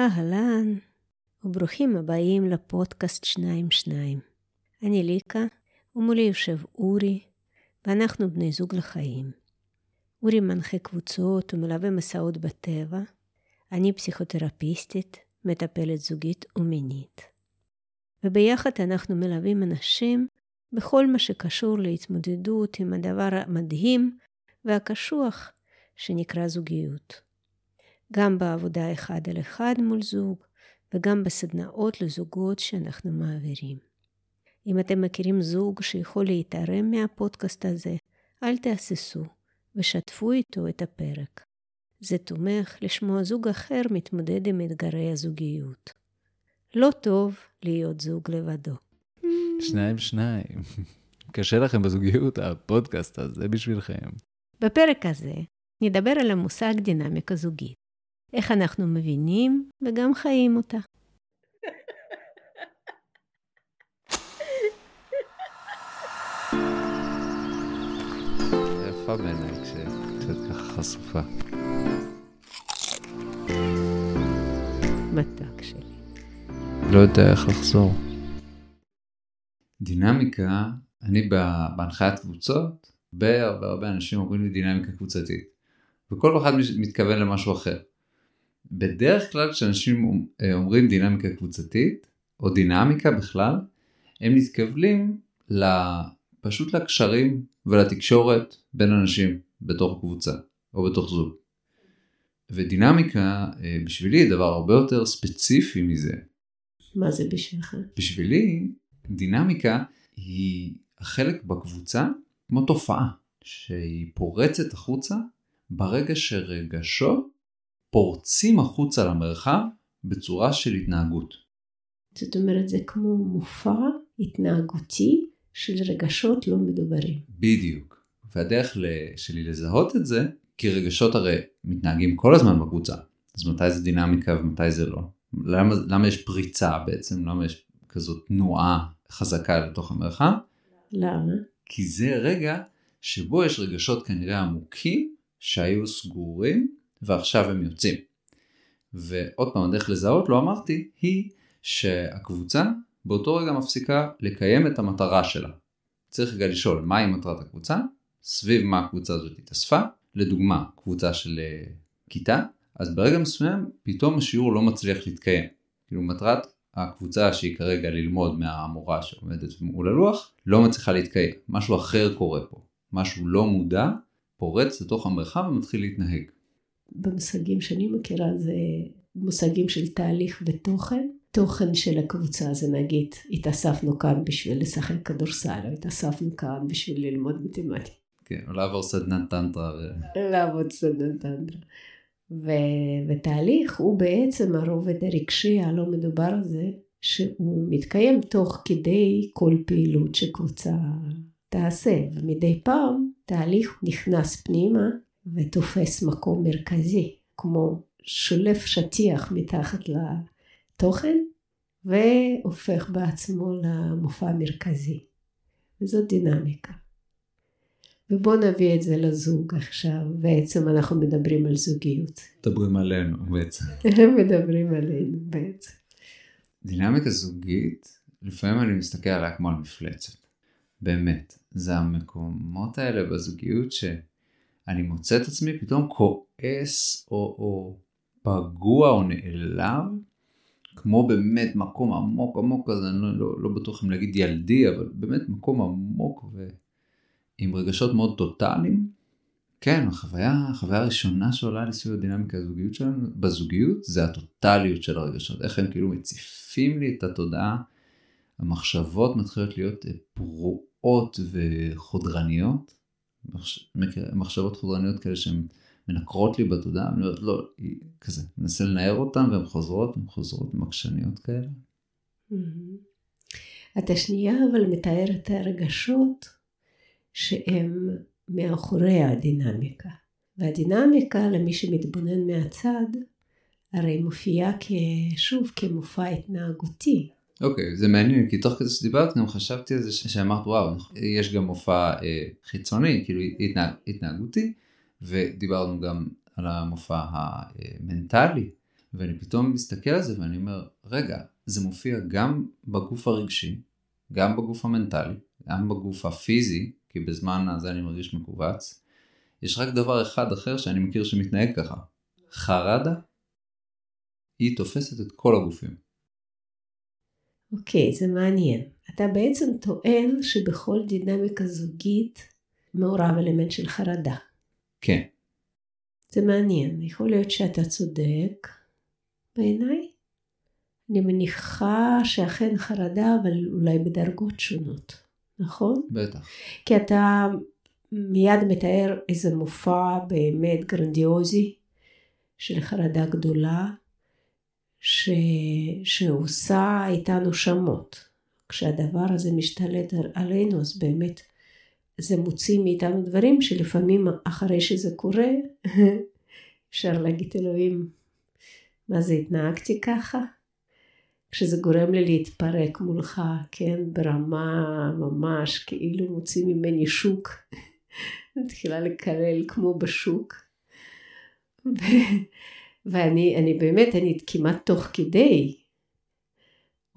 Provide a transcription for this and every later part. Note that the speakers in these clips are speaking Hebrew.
אהלן, וברוכים הבאים לפודקאסט שניים שניים. אני ליקה, ומולי יושב אורי, ואנחנו בני זוג לחיים. אורי מנחה קבוצות ומלווה מסעות בטבע. אני פסיכותרפיסטית, מטפלת זוגית ומינית. וביחד אנחנו מלווים אנשים בכל מה שקשור להתמודדות עם הדבר המדהים והקשוח שנקרא זוגיות. גם בעבודה אחד על אחד מול זוג, וגם בסדנאות לזוגות שאנחנו מעבירים. אם אתם מכירים זוג שיכול להתערם מהפודקאסט הזה, אל תהססו ושתפו איתו את הפרק. זה תומך לשמוע זוג אחר מתמודד עם אתגרי הזוגיות. לא טוב להיות זוג לבדו. שניים שניים. קשה לכם בזוגיות, הפודקאסט הזה בשבילכם. בפרק הזה נדבר על המושג דינמיקה זוגית. איך אנחנו מבינים וגם חיים אותה. יפה בעיניי כשאת ככה חשופה. מתוק שלי. לא יודע איך לחזור. דינמיקה, אני בהנחיית קבוצות, הרבה הרבה הרבה אנשים אומרים לי דינמיקה קבוצתית. וכל אחד מתכוון למשהו אחר. בדרך כלל כשאנשים אומרים דינמיקה קבוצתית, או דינמיקה בכלל, הם מתכוונים פשוט לקשרים ולתקשורת בין אנשים בתוך קבוצה או בתוך זוג. ודינמיקה אה, בשבילי היא דבר הרבה יותר ספציפי מזה. מה זה בשבילך? בשבילי דינמיקה היא החלק בקבוצה כמו תופעה שהיא פורצת החוצה ברגע שרגשות פורצים החוצה למרחב בצורה של התנהגות. זאת אומרת זה כמו מופע התנהגותי של רגשות לא מדוברים. בדיוק. והדרך שלי לזהות את זה, כי רגשות הרי מתנהגים כל הזמן בקבוצה. אז מתי זה דינמיקה ומתי זה לא? למה, למה יש פריצה בעצם? למה יש כזאת תנועה חזקה לתוך המרחב? למה? כי זה רגע שבו יש רגשות כנראה עמוקים שהיו סגורים ועכשיו הם יוצאים. ועוד פעם הדרך לזהות לא אמרתי היא שהקבוצה באותו רגע מפסיקה לקיים את המטרה שלה. צריך רגע לשאול מהי מטרת הקבוצה, סביב מה הקבוצה הזאת התאספה, לדוגמה קבוצה של uh, כיתה, אז ברגע מסוים פתאום השיעור לא מצליח להתקיים. כאילו מטרת הקבוצה שהיא כרגע ללמוד מהמורה שעומדת מול הלוח לא מצליחה להתקיים, משהו אחר קורה פה, משהו לא מודע פורץ לתוך המרחב ומתחיל להתנהג. במושגים שאני מכירה זה מושגים של תהליך ותוכן. תוכן של הקבוצה זה נגיד התאספנו כאן בשביל לשחק כדורסל או התאספנו כאן בשביל ללמוד מתמטיקה. כן, או לעבור סדנת טנטרה. ו... לעבוד סדנת טנטרה. ו... ותהליך הוא בעצם הרובד הרגשי הלא מדובר הזה שהוא מתקיים תוך כדי כל פעילות שקבוצה תעשה ומדי פעם תהליך נכנס פנימה ותופס מקום מרכזי, כמו שולף שטיח מתחת לתוכן והופך בעצמו למופע מרכזי. וזאת דינמיקה. ובואו נביא את זה לזוג עכשיו, בעצם אנחנו מדברים על זוגיות. מדברים עלינו בעצם. מדברים עלינו בעצם. דינמיקה זוגית, לפעמים אני מסתכל עליה כמו על מפלצת. באמת. זה המקומות האלה בזוגיות ש... אני מוצא את עצמי פתאום כועס או, או פגוע או נעלב, כמו באמת מקום עמוק עמוק כזה, אני לא, לא, לא בטוח אם להגיד ילדי, אבל באמת מקום עמוק ועם רגשות מאוד טוטאליים. כן, החוויה, החוויה הראשונה שעולה לי סביב הדינמיקה הזוגיות שלנו, בזוגיות, זה הטוטאליות של הרגשות, איך הם כאילו מציפים לי את התודעה, המחשבות מתחילות להיות פרועות וחודרניות. מחשבות חודרניות כאלה שהן מנקרות לי בתודעה, אני אומרת לא, היא כזה, מנסה לנער אותן והן חוזרות, הן חוזרות עקשניות כאלה. את השנייה אבל מתארת את הרגשות שהם מאחורי הדינמיקה. והדינמיקה למי שמתבונן מהצד הרי מופיעה שוב כמופע התנהגותי. אוקיי, okay, זה מעניין, כי תוך כדי שדיברת גם חשבתי על זה שאמרת וואו, יש גם מופע אה, חיצוני, כאילו התנהג, התנהגותי, ודיברנו גם על המופע המנטלי, ואני פתאום מסתכל על זה ואני אומר, רגע, זה מופיע גם בגוף הרגשי, גם בגוף המנטלי, גם בגוף הפיזי, כי בזמן הזה אני מרגיש מכווץ. יש רק דבר אחד אחר שאני מכיר שמתנהג ככה. חרדה, היא תופסת את כל הגופים. אוקיי, okay, זה מעניין. אתה בעצם טוען שבכל דינמיקה זוגית מעורב אלמנט של חרדה. כן. זה מעניין, יכול להיות שאתה צודק בעיניי. אני מניחה שאכן חרדה, אבל אולי בדרגות שונות, נכון? בטח. כי אתה מיד מתאר איזה מופע באמת גרנדיוזי של חרדה גדולה, ש... שעושה איתנו שמות. כשהדבר הזה משתלט עלינו, אז באמת זה מוציא מאיתנו דברים שלפעמים אחרי שזה קורה, אפשר להגיד אלוהים, מה זה התנהגתי ככה? כשזה גורם לי להתפרק מולך, כן, ברמה ממש כאילו מוציא ממני שוק, מתחילה לקלל כמו בשוק. ואני אני באמת, אני כמעט תוך כדי,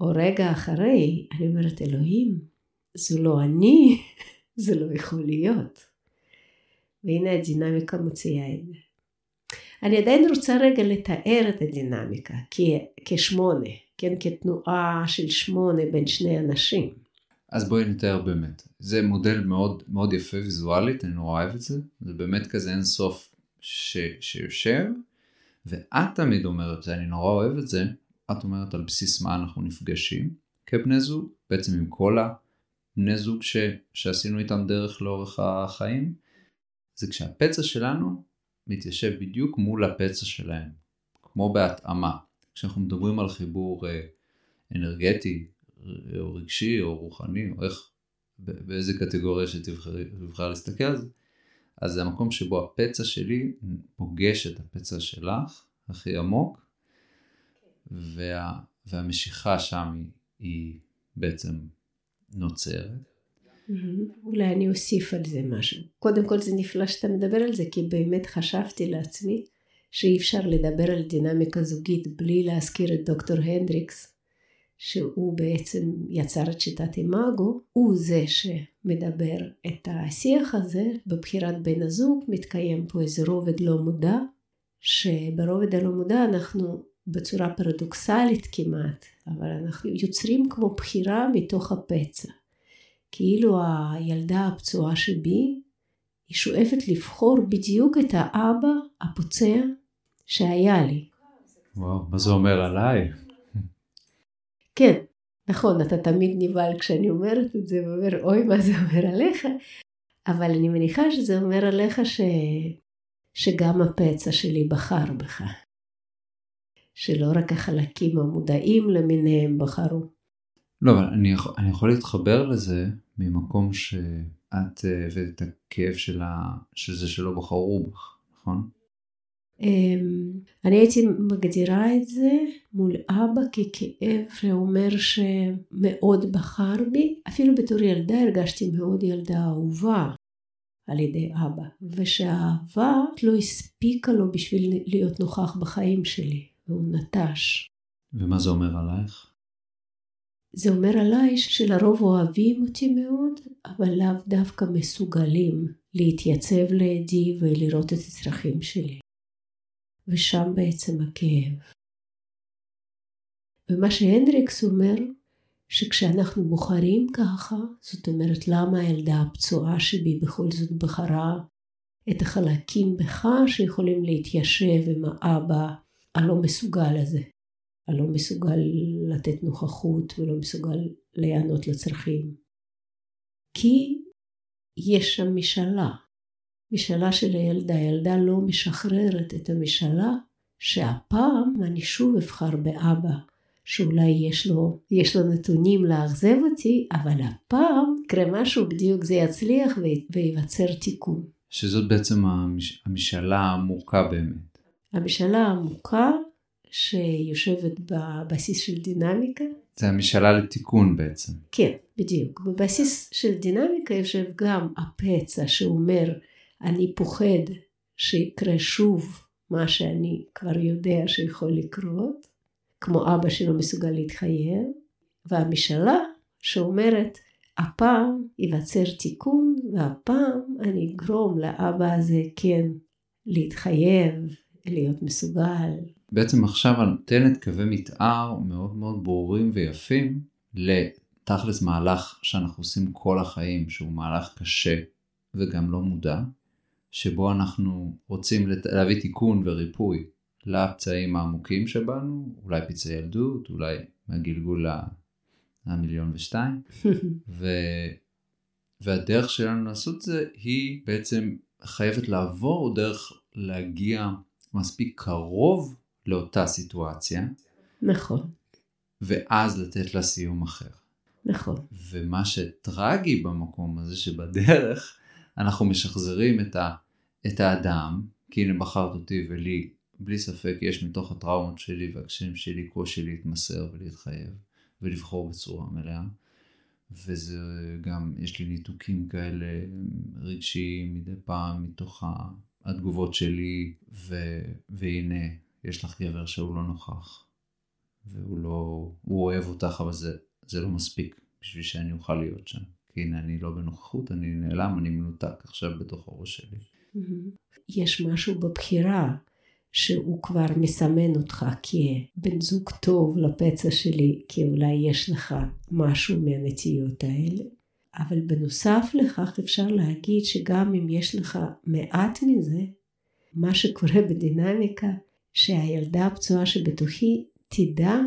או רגע אחרי, אני אומרת, אלוהים, זו לא אני, זה לא יכול להיות. והנה הדינמיקה מוציאה את זה. אני עדיין רוצה רגע לתאר את הדינמיקה כ- כשמונה, כן, כתנועה של שמונה בין שני אנשים. אז בואי נתאר באמת. זה מודל מאוד מאוד יפה ויזואלית, אני נורא אוהב את זה. זה באמת כזה אין סוף ש, שיושב, ואת תמיד אומרת, ואני נורא אוהב את זה, את אומרת על בסיס מה אנחנו נפגשים כבני זוג, בעצם עם כל הבני זוג ש, שעשינו איתם דרך לאורך החיים, זה כשהפצע שלנו מתיישב בדיוק מול הפצע שלהם, כמו בהתאמה. כשאנחנו מדברים על חיבור אה, אנרגטי, או רגשי, או רוחני, או איך, באיזה קטגוריה שתבחר להסתכל על זה, אז זה המקום שבו הפצע שלי פוגש את הפצע שלך הכי עמוק, וה, והמשיכה שם היא, היא בעצם נוצרת. אולי אני אוסיף על זה משהו. קודם כל זה נפלא שאתה מדבר על זה, כי באמת חשבתי לעצמי שאי אפשר לדבר על דינמיקה זוגית בלי להזכיר את דוקטור הנדריקס, שהוא בעצם יצר את שיטת אימאגו, הוא זה שמדבר את השיח הזה, בבחירת בן הזוג מתקיים פה איזה רובד לא מודע, שברובד הלא מודע אנחנו בצורה פרדוקסלית כמעט, אבל אנחנו יוצרים כמו בחירה מתוך הפצע. כאילו הילדה הפצועה שבי, היא שואפת לבחור בדיוק את האבא הפוצע שהיה לי. וואו, מה זה אומר עליי? כן, נכון, אתה תמיד נבהל כשאני אומרת את זה, ואומר, אוי, מה זה אומר עליך? אבל אני מניחה שזה אומר עליך ש... שגם הפצע שלי בחר בך. שלא רק החלקים המודעים למיניהם בחרו. לא, אבל אני אני יכול להתחבר לזה ממקום שאת אה, הבאת את הכאב שלה, שזה שלא בחרו בך, נכון? אמ, אני הייתי מגדירה את זה מול אבא ככאב שאומר שמאוד בחר בי, אפילו בתור ילדה הרגשתי מאוד ילדה אהובה על ידי אבא, ושהאהבה לא הספיקה לו בשביל להיות נוכח בחיים שלי, והוא נטש. ומה זה אומר עלייך? זה אומר עליי שלרוב אוהבים אותי מאוד, אבל לאו דווקא מסוגלים להתייצב לידי ולראות את הצרכים שלי. ושם בעצם הכאב. ומה שהנדריקס אומר, שכשאנחנו בוחרים ככה, זאת אומרת למה הילדה הפצועה שבי בכל זאת בחרה את החלקים בך שיכולים להתיישב עם האבא הלא מסוגל הזה, הלא מסוגל לתת נוכחות ולא מסוגל להיענות לצרכים. כי יש שם משאלה. משאלה של הילדה. הילדה לא משחררת את המשאלה שהפעם אני שוב אבחר באבא, שאולי יש לו, יש לו נתונים לאכזב אותי, אבל הפעם יקרה משהו, בדיוק זה יצליח וייווצר תיקון. שזאת בעצם המש... המשאלה העמוקה באמת. המשאלה העמוקה שיושבת בבסיס של דינמיקה. זה המשאלה לתיקון בעצם. כן, בדיוק. בבסיס של דינמיקה יושב גם הפצע שאומר אני פוחד שיקרה שוב מה שאני כבר יודע שיכול לקרות, כמו אבא שלא מסוגל להתחייב, והמשאלה שאומרת, הפעם ייווצר תיקון, והפעם אני אגרום לאבא הזה כן להתחייב, להיות מסוגל. בעצם עכשיו את נותנת קווי מתאר מאוד מאוד ברורים ויפים לתכלס מהלך שאנחנו עושים כל החיים, שהוא מהלך קשה וגם לא מודע, שבו אנחנו רוצים להביא תיקון וריפוי לפצעים העמוקים שבנו, אולי פצעי ילדות, אולי מהגלגול המיליון ושתיים, ו... והדרך שלנו לעשות זה היא בעצם חייבת לעבור דרך להגיע מספיק קרוב לאותה סיטואציה. נכון. ואז לתת לה סיום אחר. נכון. ומה שטרגי במקום הזה שבדרך אנחנו משחזרים את, ה, את האדם, כי הנה בחרת אותי ולי, בלי ספק יש מתוך הטראומות שלי והקשיים שלי קושי להתמסר ולהתחייב ולבחור בצורה מלאה. וזה גם, יש לי ניתוקים כאלה רגשיים מדי פעם מתוך התגובות שלי, ו, והנה, יש לך גבר שהוא לא נוכח, והוא לא, הוא אוהב אותך, אבל זה, זה לא מספיק בשביל שאני אוכל להיות שם. כי הנה, אני לא בנוכחות, אני נעלם, אני מנותק עכשיו בתוך הראש שלי. יש משהו בבחירה שהוא כבר מסמן אותך כבן זוג טוב לפצע שלי, כי אולי יש לך משהו מהנטיות האלה. אבל בנוסף לכך אפשר להגיד שגם אם יש לך מעט מזה, מה שקורה בדינמיקה, שהילדה הפצועה שבתוכי תדע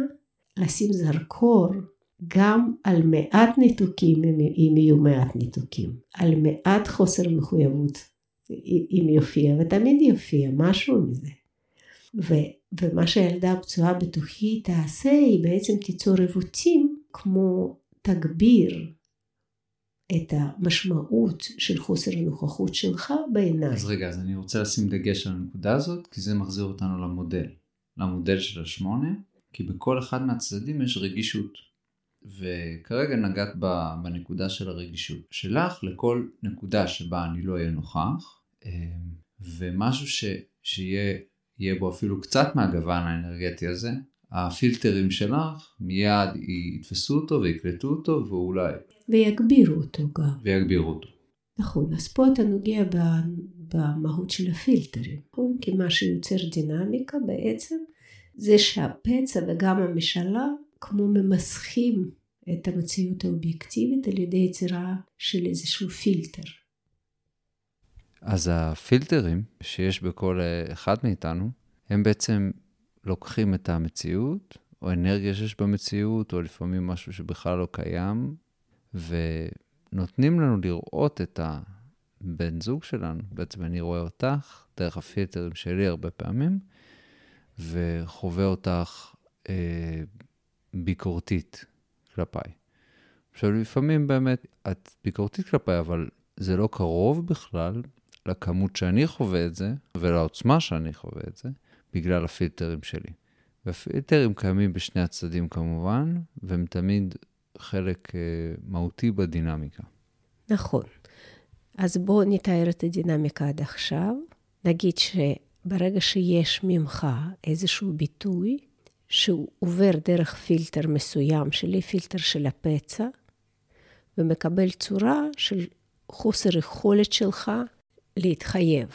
לשים זרקור גם על מעט ניתוקים אם יהיו מעט ניתוקים, על מעט חוסר מחויבות אם יופיע, ותמיד יופיע משהו מזה. ו, ומה שהילדה הפצועה בתוכי תעשה, היא בעצם תיצור עיוותים כמו תגביר את המשמעות של חוסר הנוכחות שלך בעיניי. אז רגע, אז אני רוצה לשים דגש על הנקודה הזאת, כי זה מחזיר אותנו למודל. למודל של השמונה, כי בכל אחד מהצדדים יש רגישות. וכרגע נגעת בנקודה של הרגישות שלך לכל נקודה שבה אני לא אהיה נוכח, ומשהו ש, שיהיה בו אפילו קצת מהגוון האנרגטי הזה, הפילטרים שלך מיד יתפסו אותו ויקלטו אותו ואולי... ויגבירו אותו גם. ויגבירו אותו. נכון, אז פה אתה נוגע במהות של הפילטרים, נכון? כי מה שיוצר דינמיקה בעצם זה שהפצע וגם המשלה כמו ממסכים את המציאות האובייקטיבית על ידי יצירה של איזשהו פילטר. אז הפילטרים שיש בכל אחד מאיתנו, הם בעצם לוקחים את המציאות, או אנרגיה שיש במציאות, או לפעמים משהו שבכלל לא קיים, ונותנים לנו לראות את הבן זוג שלנו. בעצם אני רואה אותך דרך הפילטרים שלי הרבה פעמים, וחווה אותך אה, ביקורתית כלפיי. עכשיו, לפעמים באמת את ביקורתית כלפיי, אבל זה לא קרוב בכלל לכמות שאני חווה את זה, ולעוצמה שאני חווה את זה. בגלל הפילטרים שלי. והפילטרים קיימים בשני הצדדים כמובן, והם תמיד חלק uh, מהותי בדינמיקה. נכון. אז בואו נתאר את הדינמיקה עד עכשיו. נגיד שברגע שיש ממך איזשהו ביטוי, שהוא עובר דרך פילטר מסוים שלי, פילטר של הפצע, ומקבל צורה של חוסר יכולת שלך להתחייב.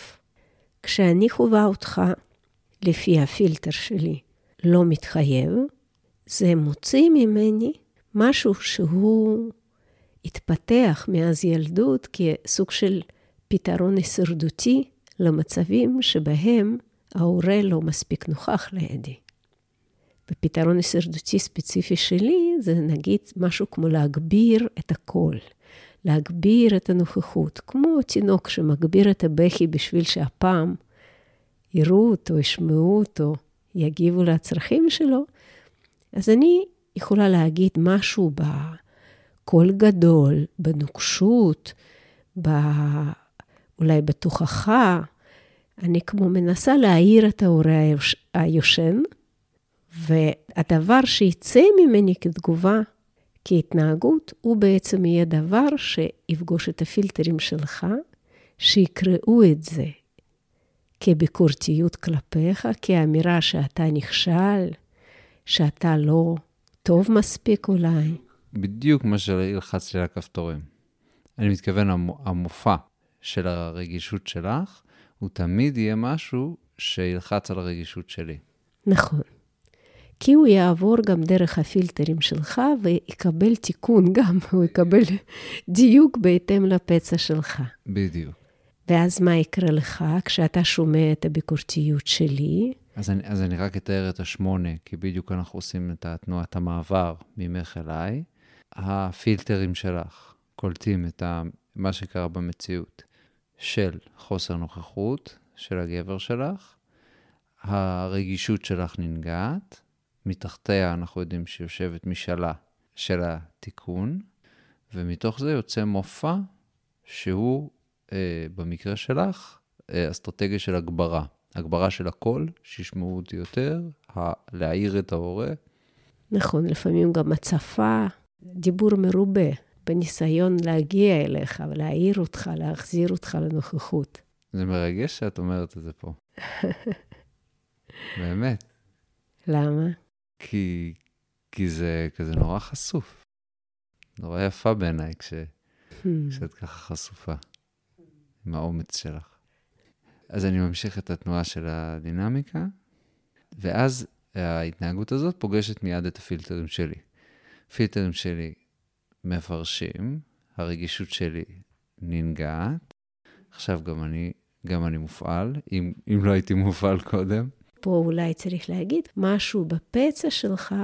כשאני חווה אותך לפי הפילטר שלי לא מתחייב, זה מוציא ממני משהו שהוא התפתח מאז ילדות כסוג של פתרון הישרדותי למצבים שבהם ההורה לא מספיק נוכח לידי. ופתרון הישרדותי ספציפי שלי זה נגיד משהו כמו להגביר את הקול, להגביר את הנוכחות, כמו תינוק שמגביר את הבכי בשביל שהפעם יראו אותו, ישמעו אותו, יגיבו לצרכים שלו, אז אני יכולה להגיד משהו בקול גדול, בנוקשות, ב... אולי בתוכחה. אני כמו מנסה להעיר את ההורה היושן, והדבר שיצא ממני כתגובה, כהתנהגות, הוא בעצם יהיה דבר שיפגוש את הפילטרים שלך, שיקראו את זה כביקורתיות כלפיך, כאמירה שאתה נכשל, שאתה לא טוב מספיק אולי. בדיוק מה שהלחצתי על הכפתורים. אני מתכוון, המופע של הרגישות שלך, הוא תמיד יהיה משהו שילחץ על הרגישות שלי. נכון. כי הוא יעבור גם דרך הפילטרים שלך ויקבל תיקון גם, הוא יקבל דיוק בהתאם לפצע שלך. בדיוק. ואז מה יקרה לך כשאתה שומע את הביקורתיות שלי? אז אני, אז אני רק אתאר את השמונה, כי בדיוק אנחנו עושים את תנועת המעבר ממך אליי. הפילטרים שלך קולטים את מה שקרה במציאות של חוסר נוכחות של הגבר שלך, הרגישות שלך ננגעת, מתחתיה אנחנו יודעים שיושבת משאלה של התיקון, ומתוך זה יוצא מופע שהוא, אה, במקרה שלך, אה, אסטרטגיה של הגברה. הגברה של הקול, שישמעו אותי יותר, להעיר את ההורה. נכון, לפעמים גם הצפה, דיבור מרובה, בניסיון להגיע אליך ולהעיר אותך, להחזיר אותך לנוכחות. זה מרגש שאת אומרת את זה פה. באמת. למה? כי, כי זה כזה נורא חשוף. נורא יפה בעיניי כש, hmm. כשאת ככה חשופה, עם האומץ שלך. אז אני ממשיך את התנועה של הדינמיקה, ואז ההתנהגות הזאת פוגשת מיד את הפילטרים שלי. פילטרים שלי מפרשים, הרגישות שלי ננגעת, עכשיו גם אני, גם אני מופעל, אם, אם לא הייתי מופעל קודם. פה אולי צריך להגיד, משהו בפצע שלך,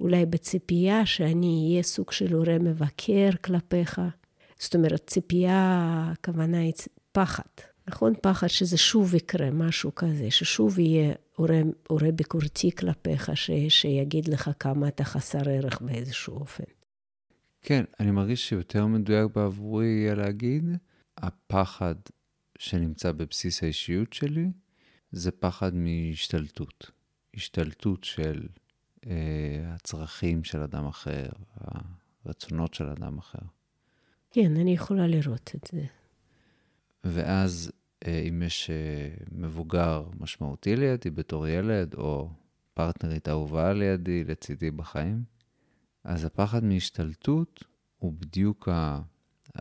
אולי בציפייה שאני אהיה סוג של הורה מבקר כלפיך. זאת אומרת, ציפייה, הכוונה היא פחד. נכון? פחד שזה שוב יקרה, משהו כזה, ששוב יהיה הורה, הורה ביקורתי כלפיך, ש, שיגיד לך כמה אתה חסר ערך באיזשהו אופן. כן, אני מרגיש שיותר מדויק בעבורי יהיה להגיד, הפחד שנמצא בבסיס האישיות שלי, זה פחד מהשתלטות. השתלטות של אה, הצרכים של אדם אחר, הרצונות של אדם אחר. כן, אני יכולה לראות את זה. ואז אה, אם יש אה, מבוגר משמעותי לידי בתור ילד, או פרטנרית אהובה לידי, לצידי בחיים, אז הפחד מהשתלטות הוא בדיוק ה...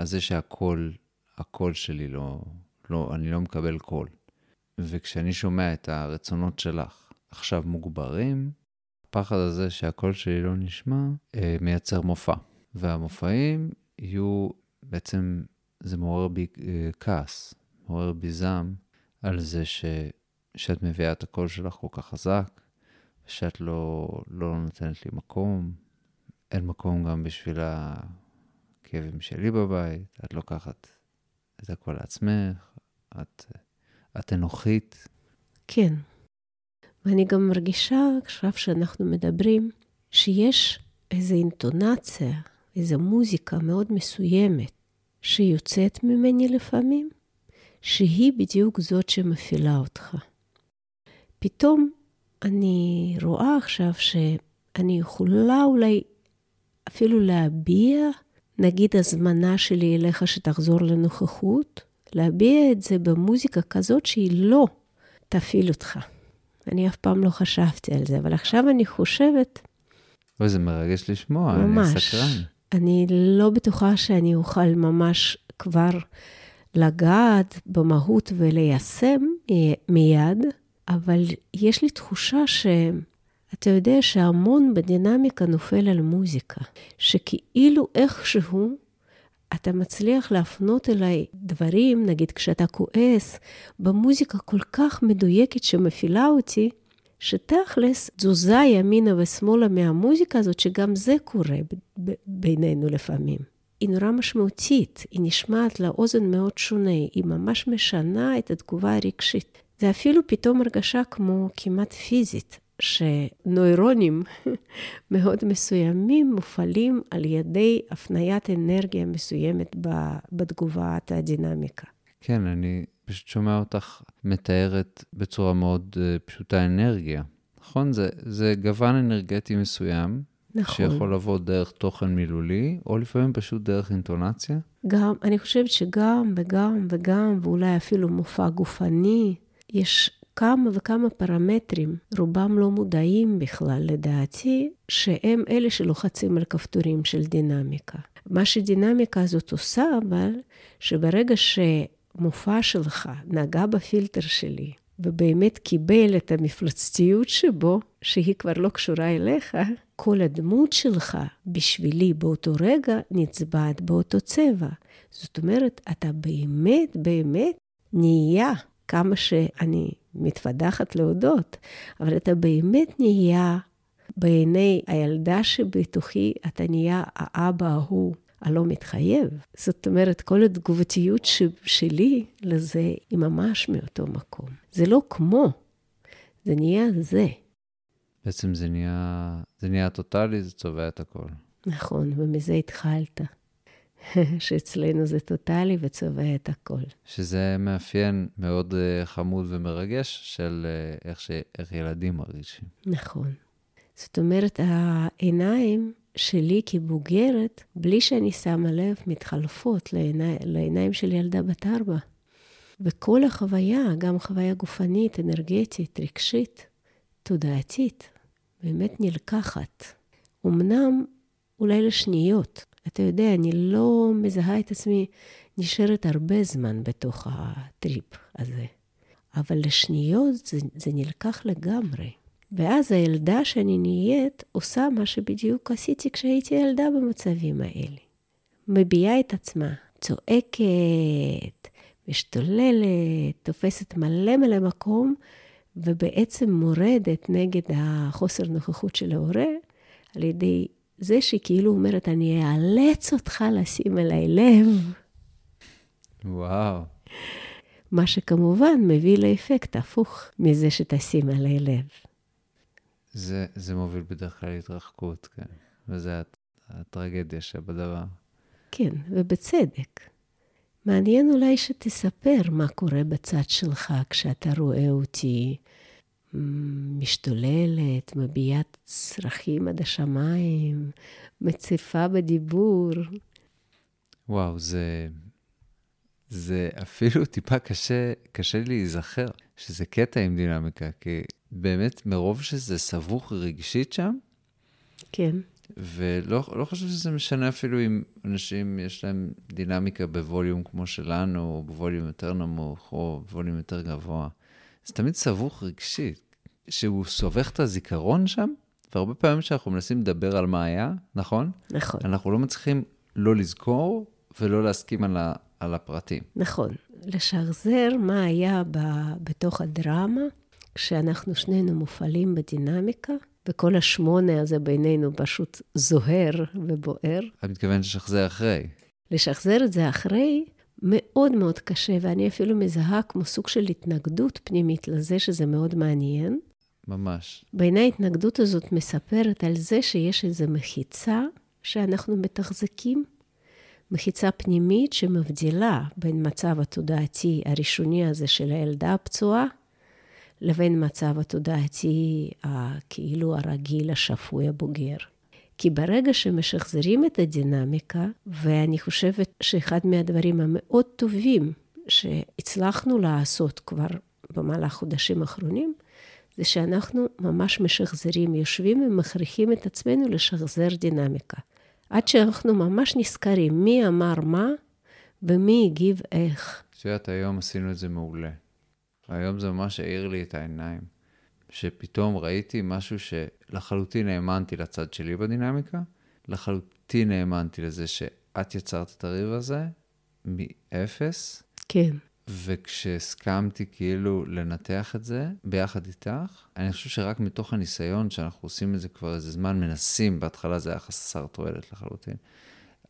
זה שהקול, הקול שלי לא, לא, אני לא מקבל קול. וכשאני שומע את הרצונות שלך עכשיו מוגברים, הפחד הזה שהקול שלי לא נשמע, אה, מייצר מופע. והמופעים יהיו, בעצם זה מעורר בי אה, כעס, מעורר בי זעם על זה ש, שאת מביאה את הקול שלך כל כך חזק, ושאת לא, לא נותנת לי מקום. אין מקום גם בשביל הכאבים שלי בבית, את לוקחת את הכל לעצמך, את... את אנוכית. כן. ואני גם מרגישה, עכשיו שאנחנו מדברים, שיש איזו אינטונציה, איזו מוזיקה מאוד מסוימת שיוצאת ממני לפעמים, שהיא בדיוק זאת שמפעילה אותך. פתאום אני רואה עכשיו שאני יכולה אולי אפילו להביע, נגיד הזמנה שלי אליך שתחזור לנוכחות, להביע את זה במוזיקה כזאת שהיא לא תפעיל אותך. אני אף פעם לא חשבתי על זה, אבל עכשיו אני חושבת... אוי, זה מרגש לשמוע, ממש. אני סקרן. אני לא בטוחה שאני אוכל ממש כבר לגעת במהות וליישם מיד, אבל יש לי תחושה ש... אתה יודע שהמון בדינמיקה נופל על מוזיקה, שכאילו איכשהו אתה מצליח להפנות אליי דברים, נגיד כשאתה כועס, במוזיקה כל כך מדויקת שמפעילה אותי, שתכלס תזוזה ימינה ושמאלה מהמוזיקה הזאת, שגם זה קורה בינינו לפעמים. היא נורא משמעותית, היא נשמעת לאוזן מאוד שונה, היא ממש משנה את התגובה הרגשית. זה אפילו פתאום הרגשה כמו כמעט פיזית. שנוירונים מאוד מסוימים מופעלים על ידי הפניית אנרגיה מסוימת בתגובת הדינמיקה. כן, אני פשוט שומע אותך מתארת בצורה מאוד uh, פשוטה אנרגיה. נכון? זה, זה גוון אנרגטי מסוים. נכון. שיכול לבוא דרך תוכן מילולי, או לפעמים פשוט דרך אינטונציה? גם, אני חושבת שגם וגם וגם, ואולי אפילו מופע גופני. יש כמה וכמה פרמטרים, רובם לא מודעים בכלל לדעתי, שהם אלה שלוחצים על כפתורים של דינמיקה. מה שדינמיקה הזאת עושה, אבל, שברגע שמופע שלך נגע בפילטר שלי, ובאמת קיבל את המפלצתיות שבו, שהיא כבר לא קשורה אליך, כל הדמות שלך בשבילי באותו רגע נצבעת באותו צבע. זאת אומרת, אתה באמת באמת נהיה, כמה שאני מתפדחת להודות, אבל אתה באמת נהיה בעיני הילדה שבתוכי, אתה נהיה האבא ההוא. הלא מתחייב. זאת אומרת, כל התגובתיות ש- שלי לזה היא ממש מאותו מקום. זה לא כמו, זה נהיה זה. בעצם זה נהיה, זה נהיה טוטאלי, זה צובע את הכל. נכון, ומזה התחלת. שאצלנו זה טוטאלי וצובע את הכל. שזה מאפיין מאוד uh, חמוד ומרגש של uh, איך, ש, איך ילדים מרגישים. נכון. זאת אומרת, העיניים שלי כבוגרת, בלי שאני שמה לב, מתחלפות לעיני, לעיניים של ילדה בת ארבע. וכל החוויה, גם חוויה גופנית, אנרגטית, רגשית, תודעתית, באמת נלקחת. אמנם אולי לשניות. אתה יודע, אני לא מזהה את עצמי נשארת הרבה זמן בתוך הטריפ הזה. אבל לשניות זה, זה נלקח לגמרי. ואז הילדה שאני נהיית עושה מה שבדיוק עשיתי כשהייתי ילדה במצבים האלה. מביעה את עצמה, צועקת, משתוללת, תופסת מלא מלא מקום, ובעצם מורדת נגד החוסר נוכחות של ההורה, על ידי זה שכאילו אומרת, אני אאלץ אותך לשים אליי לב. וואו. מה שכמובן מביא לאפקט הפוך מזה שתשים עליי לב. זה, זה מוביל בדרך כלל להתרחקות, כן. וזה הטרגדיה שבדבר. כן, ובצדק. מעניין אולי שתספר מה קורה בצד שלך כשאתה רואה אותי משתוללת, מביעה צרכים עד השמיים, מציפה בדיבור. וואו, זה, זה אפילו טיפה קשה, קשה לי להיזכר שזה קטע עם דינמיקה, כי באמת, מרוב שזה סבוך רגשית שם, כן. ולא לא חושב שזה משנה אפילו אם אנשים יש להם דינמיקה בווליום כמו שלנו, או בווליום יותר נמוך, או בווליום יותר גבוה. זה תמיד סבוך רגשית, שהוא סובך את הזיכרון שם, והרבה פעמים כשאנחנו מנסים לדבר על מה היה, נכון? נכון. אנחנו לא מצליחים לא לזכור ולא להסכים על, ה, על הפרטים. נכון. לשחזר מה היה ב, בתוך הדרמה, כשאנחנו שנינו מופעלים בדינמיקה, וכל השמונה הזה בינינו פשוט זוהר ובוער. את מתכוונת לשחזר אחרי. לשחזר את זה אחרי, מאוד מאוד קשה, ואני אפילו מזהה כמו סוג של התנגדות פנימית לזה שזה מאוד מעניין. ממש. בעיניי ההתנגדות הזאת מספרת על זה שיש איזו מחיצה שאנחנו מתחזקים, מחיצה פנימית שמבדילה בין מצב התודעתי הראשוני הזה של הילדה הפצועה, לבין מצב התודעתי הכאילו הרגיל, השפוי, הבוגר. כי ברגע שמשחזרים את הדינמיקה, ואני חושבת שאחד מהדברים המאוד טובים שהצלחנו לעשות כבר במהלך חודשים האחרונים, זה שאנחנו ממש משחזרים, יושבים ומכריחים את עצמנו לשחזר דינמיקה. עד שאנחנו ממש נזכרים מי אמר מה ומי הגיב איך. את יודעת, היום עשינו את זה מעולה. היום זה ממש האיר לי את העיניים. שפתאום ראיתי משהו שלחלוטין האמנתי לצד שלי בדינמיקה, לחלוטין האמנתי לזה שאת יצרת את הריב הזה מאפס. כן. וכשהסכמתי כאילו לנתח את זה ביחד איתך, אני חושב שרק מתוך הניסיון שאנחנו עושים את זה כבר איזה זמן, מנסים, בהתחלה זה היה חסר תועלת לחלוטין,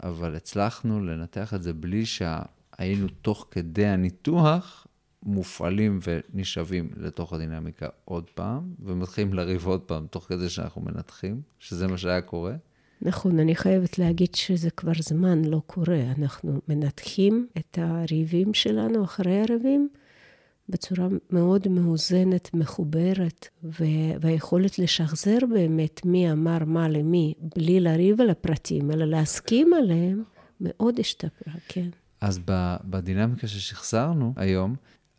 אבל הצלחנו לנתח את זה בלי שהיינו תוך כדי הניתוח מופעלים ונשאבים לתוך הדינמיקה עוד פעם, ומתחילים לריב עוד פעם תוך כדי שאנחנו מנתחים, שזה מה שהיה קורה. נכון, אני חייבת להגיד שזה כבר זמן לא קורה. אנחנו מנתחים את הריבים שלנו אחרי הריבים בצורה מאוד מאוזנת, מחוברת, והיכולת לשחזר באמת מי אמר מה למי, בלי לריב על הפרטים, אלא להסכים עליהם, מאוד השתפרה, כן. אז בדינמיקה ששחזרנו היום,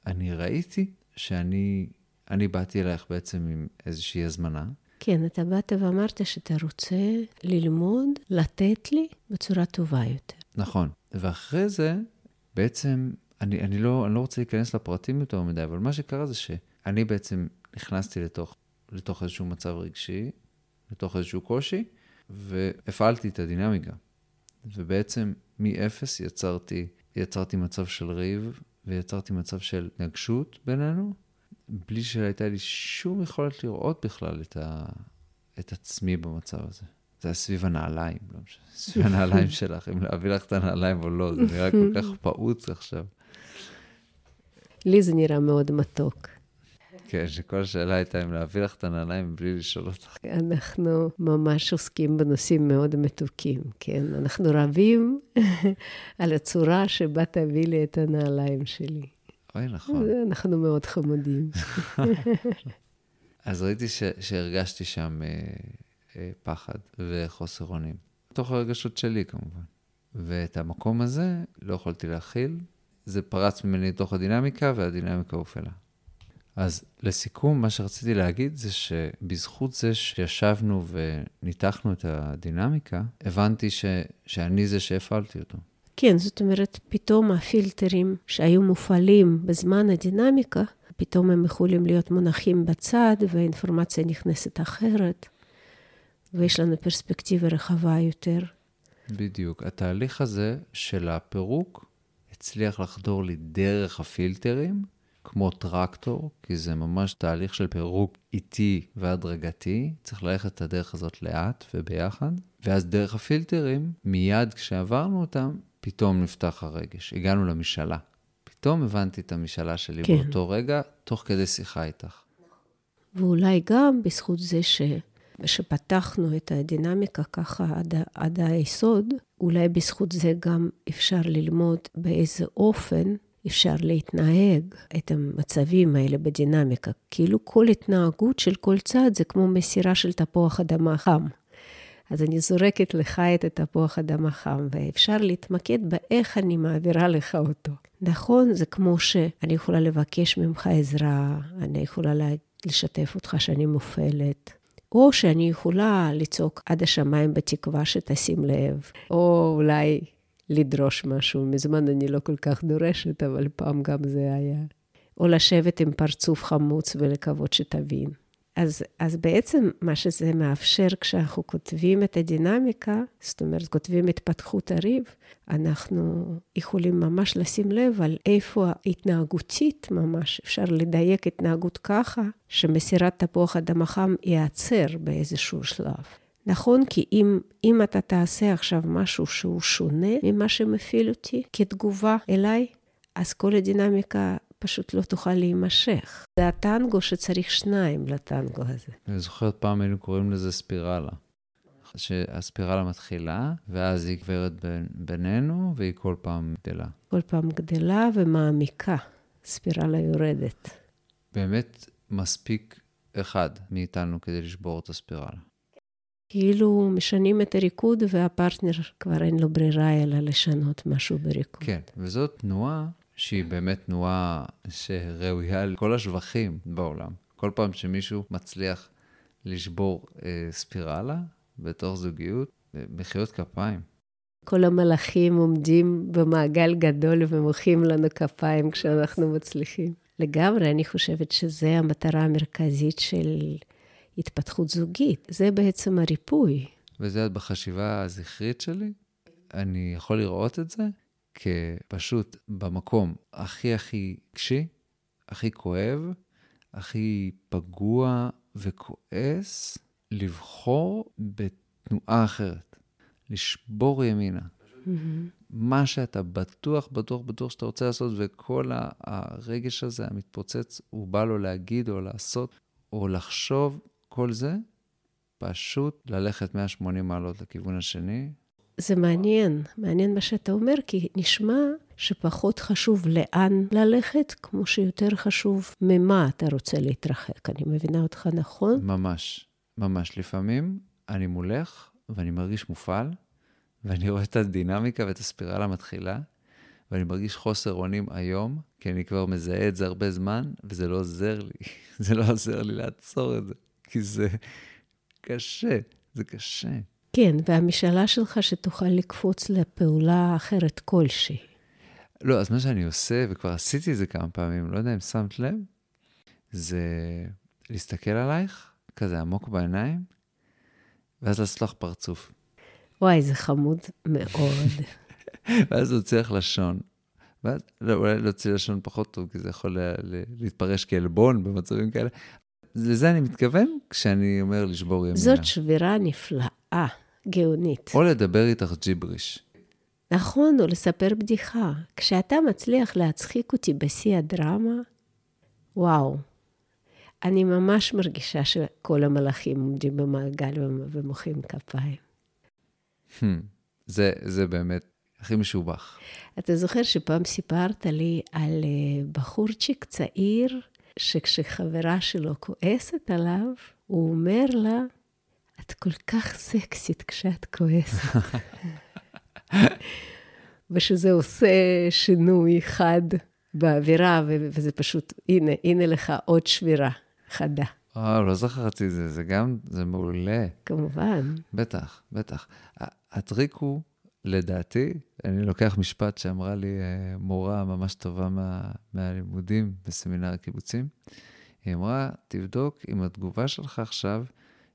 אני ראיתי שאני אני באתי אלייך בעצם עם איזושהי הזמנה. כן, אתה באת ואמרת שאתה רוצה ללמוד, לתת לי בצורה טובה יותר. נכון. ואחרי זה, בעצם, אני, אני, לא, אני לא רוצה להיכנס לפרטים יותר מדי, אבל מה שקרה זה שאני בעצם נכנסתי לתוך, לתוך איזשהו מצב רגשי, לתוך איזשהו קושי, והפעלתי את הדינמיקה. ובעצם מאפס יצרתי, יצרתי מצב של ריב, ויצרתי מצב של התנגשות בינינו, בלי שהייתה לי שום יכולת לראות בכלל את, ה, את עצמי במצב הזה. זה היה סביב הנעליים, לא משנה, סביב הנעליים שלך, אם להביא לך את הנעליים או לא, זה נראה כל כך פעוץ עכשיו. לי זה נראה מאוד מתוק. כן, שכל השאלה הייתה אם להביא לך את הנעליים בלי לשאול אותך. אנחנו ממש עוסקים בנושאים מאוד מתוקים, כן? אנחנו רבים על הצורה שבה תביא לי את הנעליים שלי. אוי, נכון. אנחנו מאוד חמודים. אז ראיתי ש, שהרגשתי שם אה, אה, פחד וחוסר אונים. תוך הרגשות שלי כמובן. ואת המקום הזה לא יכולתי להכיל. זה פרץ ממני לתוך הדינמיקה, והדינמיקה הופעלה. אז לסיכום, מה שרציתי להגיד זה שבזכות זה שישבנו וניתחנו את הדינמיקה, הבנתי ש, שאני זה שהפעלתי אותו. כן, זאת אומרת, פתאום הפילטרים שהיו מופעלים בזמן הדינמיקה, פתאום הם יכולים להיות מונחים בצד, והאינפורמציה נכנסת אחרת, ויש לנו פרספקטיבה רחבה יותר. בדיוק. התהליך הזה של הפירוק הצליח לחדור לי דרך הפילטרים, כמו טרקטור, כי זה ממש תהליך של פירוק איטי והדרגתי. צריך ללכת את הדרך הזאת לאט וביחד. ואז דרך הפילטרים, מיד כשעברנו אותם, פתאום נפתח הרגש. הגענו למשאלה. פתאום הבנתי את המשאלה שלי כן. באותו רגע, תוך כדי שיחה איתך. ואולי גם בזכות זה ש... שפתחנו את הדינמיקה ככה עד, עד היסוד, אולי בזכות זה גם אפשר ללמוד באיזה אופן אפשר להתנהג את המצבים האלה בדינמיקה. כאילו כל התנהגות של כל צד זה כמו מסירה של תפוח אדמה חם. אז אני זורקת לך את התפוח אדמה חם, ואפשר להתמקד באיך אני מעבירה לך אותו. נכון, זה כמו שאני יכולה לבקש ממך עזרה, אני יכולה לשתף אותך שאני מופעלת. או שאני יכולה לצעוק עד השמיים בתקווה שתשים לב, או אולי לדרוש משהו. מזמן אני לא כל כך דורשת, אבל פעם גם זה היה. או לשבת עם פרצוף חמוץ ולקוות שתבין. אז, אז בעצם מה שזה מאפשר כשאנחנו כותבים את הדינמיקה, זאת אומרת, כותבים התפתחות הריב, אנחנו יכולים ממש לשים לב על איפה ההתנהגותית ממש, אפשר לדייק התנהגות ככה, שמסירת תפוח אדמה חם ייעצר באיזשהו שלב. נכון, כי אם, אם אתה תעשה עכשיו משהו שהוא שונה ממה שמפעיל אותי כתגובה אליי, אז כל הדינמיקה פשוט לא תוכל להימשך. זה הטנגו שצריך שניים לטנגו הזה. אני זוכרת פעם היינו קוראים לזה ספירלה. שהספירלה מתחילה, ואז היא גברת בינינו, והיא כל פעם גדלה. כל פעם גדלה ומעמיקה. ספירלה יורדת. באמת מספיק אחד מאיתנו כדי לשבור את הספירלה. כאילו משנים את הריקוד והפרטנר כבר אין לו ברירה אלא לשנות משהו בריקוד. כן, וזאת תנועה שהיא באמת תנועה שראויה לכל השבחים בעולם. כל פעם שמישהו מצליח לשבור אה, ספירלה בתוך זוגיות, אה, מחיאות כפיים. כל המלאכים עומדים במעגל גדול ומוחאים לנו כפיים כשאנחנו מצליחים. לגמרי, אני חושבת שזו המטרה המרכזית של התפתחות זוגית. זה בעצם הריפוי. וזה בחשיבה הזכרית שלי? אני יכול לראות את זה כפשוט במקום הכי הכי קשי, הכי כואב, הכי פגוע וכועס, לבחור בתנועה אחרת, לשבור ימינה. Mm-hmm. מה שאתה בטוח, בטוח, בטוח שאתה רוצה לעשות, וכל הרגש הזה המתפוצץ, הוא בא לו להגיד או לעשות או לחשוב, כל זה, פשוט ללכת 180 מעלות לכיוון השני, זה מעניין, מעניין מה שאתה אומר, כי נשמע שפחות חשוב לאן ללכת, כמו שיותר חשוב ממה אתה רוצה להתרחק. אני מבינה אותך נכון? ממש, ממש. לפעמים אני מולך ואני מרגיש מופעל, ואני רואה את הדינמיקה ואת הספירלה מתחילה, ואני מרגיש חוסר אונים היום, כי אני כבר מזהה את זה הרבה זמן, וזה לא עוזר לי. זה לא עוזר לי לעצור את זה, כי זה קשה, זה קשה. כן, והמשאלה שלך שתוכל לקפוץ לפעולה אחרת כלשהי. לא, אז מה שאני עושה, וכבר עשיתי את זה כמה פעמים, לא יודע אם שמת לב, זה להסתכל עלייך, כזה עמוק בעיניים, ואז לעשות לך פרצוף. וואי, זה חמוד מאוד. ואז להוציא לך לשון. ואז, לא, אולי להוציא לשון פחות טוב, כי זה יכול לה, לה, להתפרש כעלבון במצבים כאלה. לזה אני מתכוון כשאני אומר לשבור ימינה. זאת שבירה נפלאה, גאונית. או לדבר איתך ג'יבריש. נכון, או לספר בדיחה. כשאתה מצליח להצחיק אותי בשיא הדרמה, וואו, אני ממש מרגישה שכל המלאכים עומדים במעגל ומוחאים כפיים. זה, זה באמת הכי משובח. אתה זוכר שפעם סיפרת לי על אה, בחורצ'יק צעיר, שכשחברה שלו כועסת עליו, הוא אומר לה, את כל כך סקסית כשאת כועסת. ושזה עושה שינוי חד באווירה, וזה פשוט, הנה, הנה לך עוד שבירה חדה. וואו, לא זכרתי את זה, זה גם, זה מעולה. כמובן. בטח, בטח. הטריק הוא, לדעתי, אני לוקח משפט שאמרה לי אה, מורה ממש טובה מה, מהלימודים בסמינר הקיבוצים. היא אמרה, תבדוק אם התגובה שלך עכשיו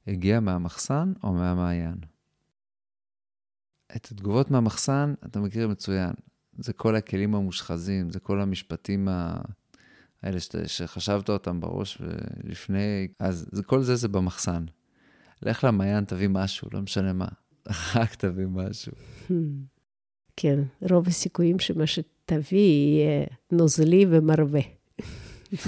הגיעה מהמחסן או מהמעיין. את התגובות מהמחסן אתה מכיר מצוין. זה כל הכלים המושחזים, זה כל המשפטים ה... האלה שת, שחשבת אותם בראש לפני, אז זה, כל זה זה במחסן. לך למעיין, תביא משהו, לא משנה מה. רק תביא משהו. כן, רוב הסיכויים שמה שתביא יהיה נוזלי ומרווה.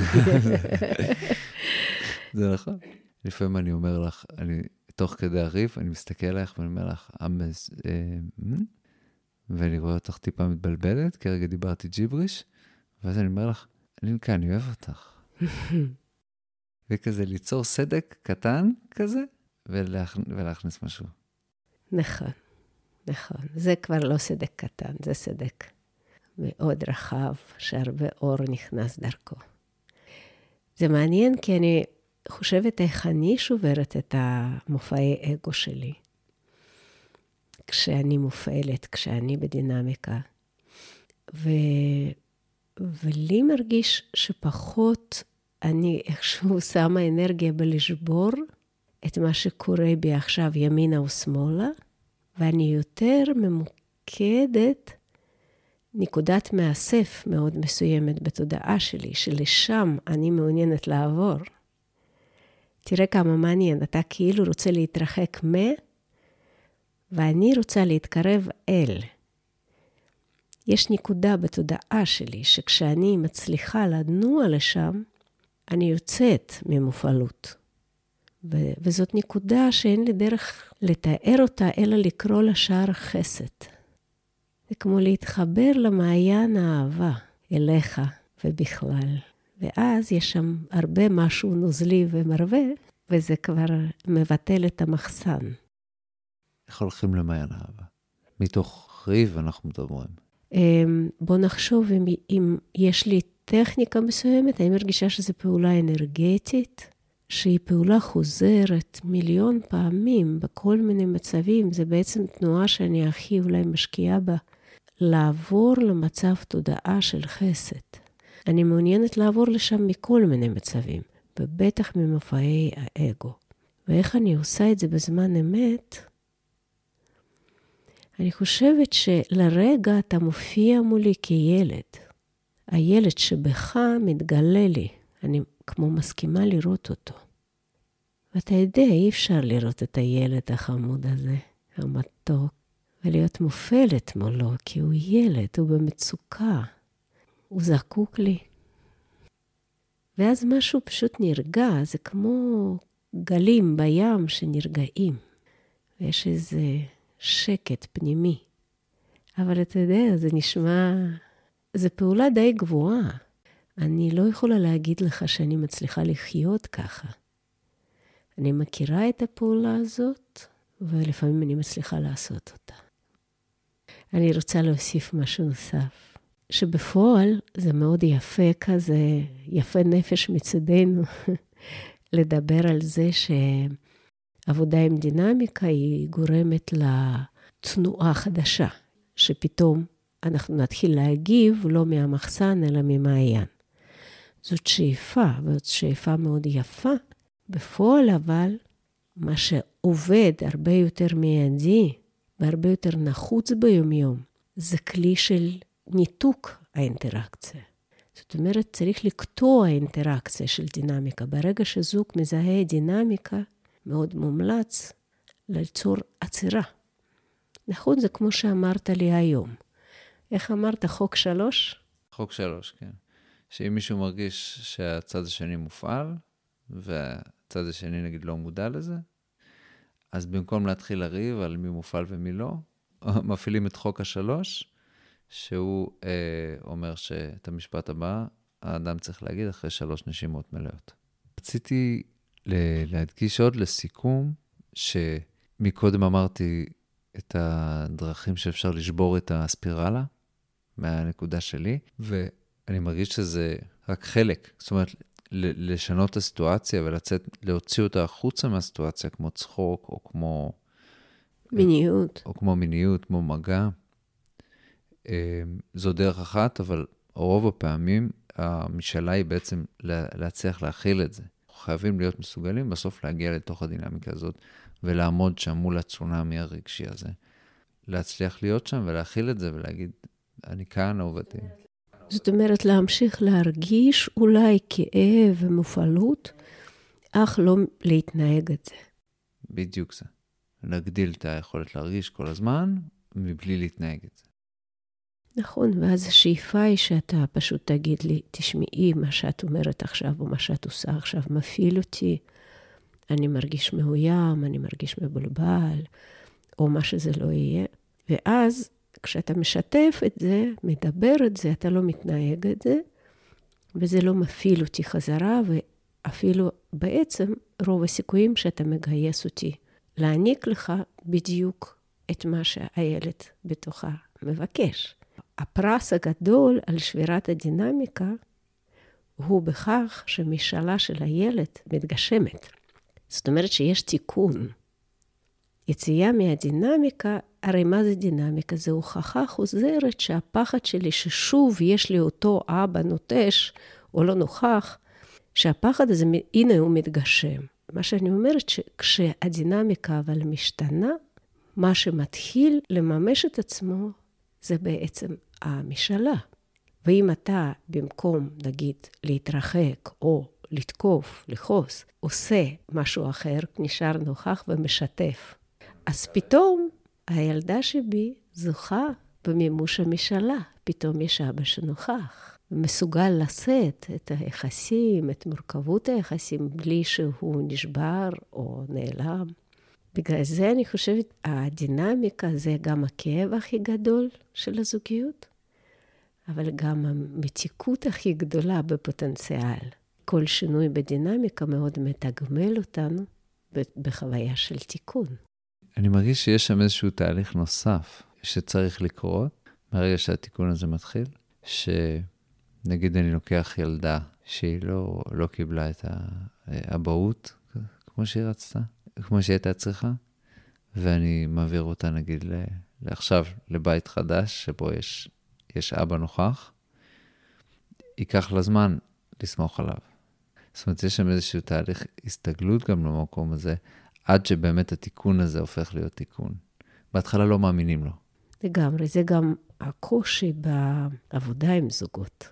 זה נכון. לפעמים אני אומר לך, אני, תוך כדי הריב, אני מסתכל עליך ואני אומר לך, אמז, אה, ואני רואה אותך טיפה מתבלבלת, כי הרגע דיברתי ג'יבריש, ואז אני אומר לך, לינקה, אני אוהב אותך. וכזה ליצור סדק קטן כזה, ולהכ... ולהכניס משהו. נכון, נכון. זה כבר לא סדק קטן, זה סדק מאוד רחב, שהרבה אור נכנס דרכו. זה מעניין כי אני חושבת איך אני שוברת את המופעי אגו שלי. כשאני מופעלת, כשאני בדינמיקה. ו... ולי מרגיש שפחות אני איכשהו שמה אנרגיה בלשבור את מה שקורה בי עכשיו ימינה או שמאלה, ואני יותר ממוקדת נקודת מאסף מאוד מסוימת בתודעה שלי, שלשם אני מעוניינת לעבור. תראה כמה מעניין, אתה כאילו רוצה להתרחק מ... ואני רוצה להתקרב אל. יש נקודה בתודעה שלי שכשאני מצליחה לנוע לשם, אני יוצאת ממופעלות. ו- וזאת נקודה שאין לי דרך לתאר אותה, אלא לקרוא לה שער חסד. זה כמו להתחבר למעיין האהבה אליך ובכלל. ואז יש שם הרבה משהו נוזלי ומרווה, וזה כבר מבטל את המחסן. איך הולכים למעיין האהבה? מתוך ריב אנחנו מדברים. אמ, בוא נחשוב אם, אם יש לי טכניקה מסוימת, אני מרגישה שזו פעולה אנרגטית, שהיא פעולה חוזרת מיליון פעמים בכל מיני מצבים, זה בעצם תנועה שאני הכי אולי משקיעה בה, לעבור למצב תודעה של חסד. אני מעוניינת לעבור לשם מכל מיני מצבים, ובטח ממופעי האגו. ואיך אני עושה את זה בזמן אמת? אני חושבת שלרגע אתה מופיע מולי כילד. הילד שבך מתגלה לי, אני כמו מסכימה לראות אותו. ואתה יודע, אי אפשר לראות את הילד החמוד הזה, המתוק, ולהיות מופעלת מולו, כי הוא ילד, הוא במצוקה, הוא זקוק לי. ואז משהו פשוט נרגע, זה כמו גלים בים שנרגעים. ויש איזה שקט פנימי. אבל אתה יודע, זה נשמע... זו פעולה די גבוהה. אני לא יכולה להגיד לך שאני מצליחה לחיות ככה. אני מכירה את הפעולה הזאת, ולפעמים אני מצליחה לעשות אותה. אני רוצה להוסיף משהו נוסף. שבפועל זה מאוד יפה כזה, יפה נפש מצדנו, לדבר על זה שעבודה עם דינמיקה היא גורמת לתנועה חדשה, שפתאום אנחנו נתחיל להגיב לא מהמחסן, אלא ממעיין. זאת שאיפה, וזאת שאיפה מאוד יפה. בפועל אבל, מה שעובד הרבה יותר מיידי והרבה יותר נחוץ ביומיום, זה כלי של ניתוק האינטראקציה. זאת אומרת, צריך לקטוע אינטראקציה של דינמיקה. ברגע שזוג מזהה דינמיקה, מאוד מומלץ ליצור עצירה. נכון, זה כמו שאמרת לי היום. איך אמרת, חוק שלוש? חוק שלוש, כן. שאם מישהו מרגיש שהצד השני מופעל, והצד השני נגיד לא מודע לזה, אז במקום להתחיל לריב על מי מופעל ומי לא, מפעילים את חוק השלוש, שהוא אה, אומר שאת המשפט הבא, האדם צריך להגיד אחרי שלוש נשימות מלאות. רציתי להדגיש עוד לסיכום, שמקודם אמרתי את הדרכים שאפשר לשבור את הספירלה מהנקודה שלי, ואני מרגיש שזה רק חלק. זאת אומרת, לשנות את הסיטואציה ולצאת, להוציא אותה החוצה מהסיטואציה, כמו צחוק, או כמו... מיניות. או כמו מיניות, כמו מגע. אה, זו דרך אחת, אבל רוב הפעמים המשאלה היא בעצם להצליח להכיל את זה. חייבים להיות מסוגלים בסוף להגיע לתוך הדינמיקה הזאת ולעמוד שם מול הצונאמי הרגשי הזה. להצליח להיות שם ולהכיל את זה ולהגיד, אני כאן, אהובתי. זאת אומרת, להמשיך להרגיש אולי כאב ומופעלות, אך לא להתנהג את זה. בדיוק זה. להגדיל את היכולת להרגיש כל הזמן, מבלי להתנהג את זה. נכון, ואז השאיפה היא שאתה פשוט תגיד לי, תשמעי, מה שאת אומרת עכשיו, או מה שאת עושה עכשיו, מפעיל אותי, אני מרגיש מאוים, אני מרגיש מבולבל, או מה שזה לא יהיה. ואז, כשאתה משתף את זה, מדבר את זה, אתה לא מתנהג את זה, וזה לא מפעיל אותי חזרה, ואפילו בעצם רוב הסיכויים שאתה מגייס אותי להעניק לך בדיוק את מה שהילד בתוכה מבקש. הפרס הגדול על שבירת הדינמיקה הוא בכך שמשאלה של הילד מתגשמת. זאת אומרת שיש תיקון. יציאה מהדינמיקה, הרי מה זה דינמיקה? זו הוכחה חוזרת שהפחד שלי ששוב יש לי אותו אבא נוטש או לא נוכח, שהפחד הזה, הנה הוא מתגשם. מה שאני אומרת, שכשהדינמיקה אבל משתנה, מה שמתחיל לממש את עצמו זה בעצם המשאלה. ואם אתה, במקום, נגיד, להתרחק או לתקוף, לכעוס, עושה משהו אחר, נשאר נוכח ומשתף, אז פתאום הילדה שבי זוכה במימוש המשאלה. פתאום יש אבא שנוכח, ומסוגל לשאת את היחסים, את מורכבות היחסים, בלי שהוא נשבר או נעלם. בגלל זה אני חושבת, הדינמיקה זה גם הכאב הכי גדול של הזוגיות, אבל גם המתיקות הכי גדולה בפוטנציאל. כל שינוי בדינמיקה מאוד מתגמל אותנו בחוויה של תיקון. אני מרגיש שיש שם איזשהו תהליך נוסף שצריך לקרות מהרגע שהתיקון הזה מתחיל, שנגיד אני לוקח ילדה שהיא לא, לא קיבלה את האבהות כמו שהיא רצתה, כמו שהיא הייתה צריכה, ואני מעביר אותה נגיד לעכשיו לבית חדש, שבו יש, יש אבא נוכח, ייקח לה זמן לסמוך עליו. זאת אומרת, יש שם איזשהו תהליך הסתגלות גם למקום הזה, עד שבאמת התיקון הזה הופך להיות תיקון. בהתחלה לא מאמינים לו. לגמרי, זה גם הקושי בעבודה עם זוגות.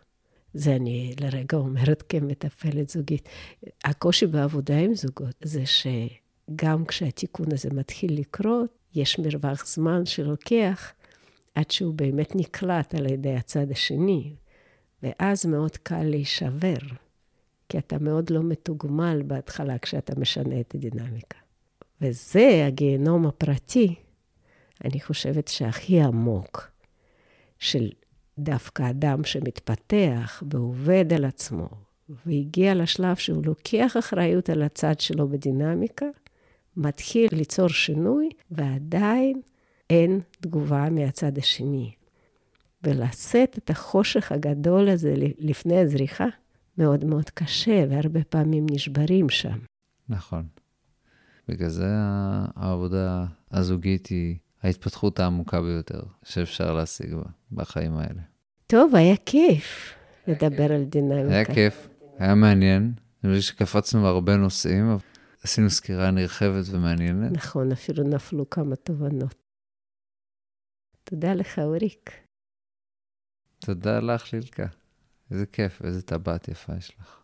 זה אני לרגע אומרת כמטפלת זוגית. הקושי בעבודה עם זוגות זה שגם כשהתיקון הזה מתחיל לקרות, יש מרווח זמן שלוקח עד שהוא באמת נקלט על ידי הצד השני, ואז מאוד קל להישבר, כי אתה מאוד לא מתוגמל בהתחלה כשאתה משנה את הדינמיקה. וזה הגיהנום הפרטי, אני חושבת שהכי עמוק, של דווקא אדם שמתפתח ועובד על עצמו, והגיע לשלב שהוא לוקח אחריות על הצד שלו בדינמיקה, מתחיל ליצור שינוי, ועדיין אין תגובה מהצד השני. ולשאת את החושך הגדול הזה לפני הזריחה, מאוד מאוד קשה, והרבה פעמים נשברים שם. נכון. בגלל זה העבודה הזוגית היא ההתפתחות העמוקה ביותר שאפשר להשיג בה בחיים האלה. טוב, היה כיף לדבר על דינמיקה. היה כיף, היה מעניין. אני חושב שקפצנו בהרבה נושאים, עשינו סקירה נרחבת ומעניינת. נכון, אפילו נפלו כמה תובנות. תודה לך, אוריק. תודה לך, לילקה. איזה כיף, איזה טבעת יפה יש לך.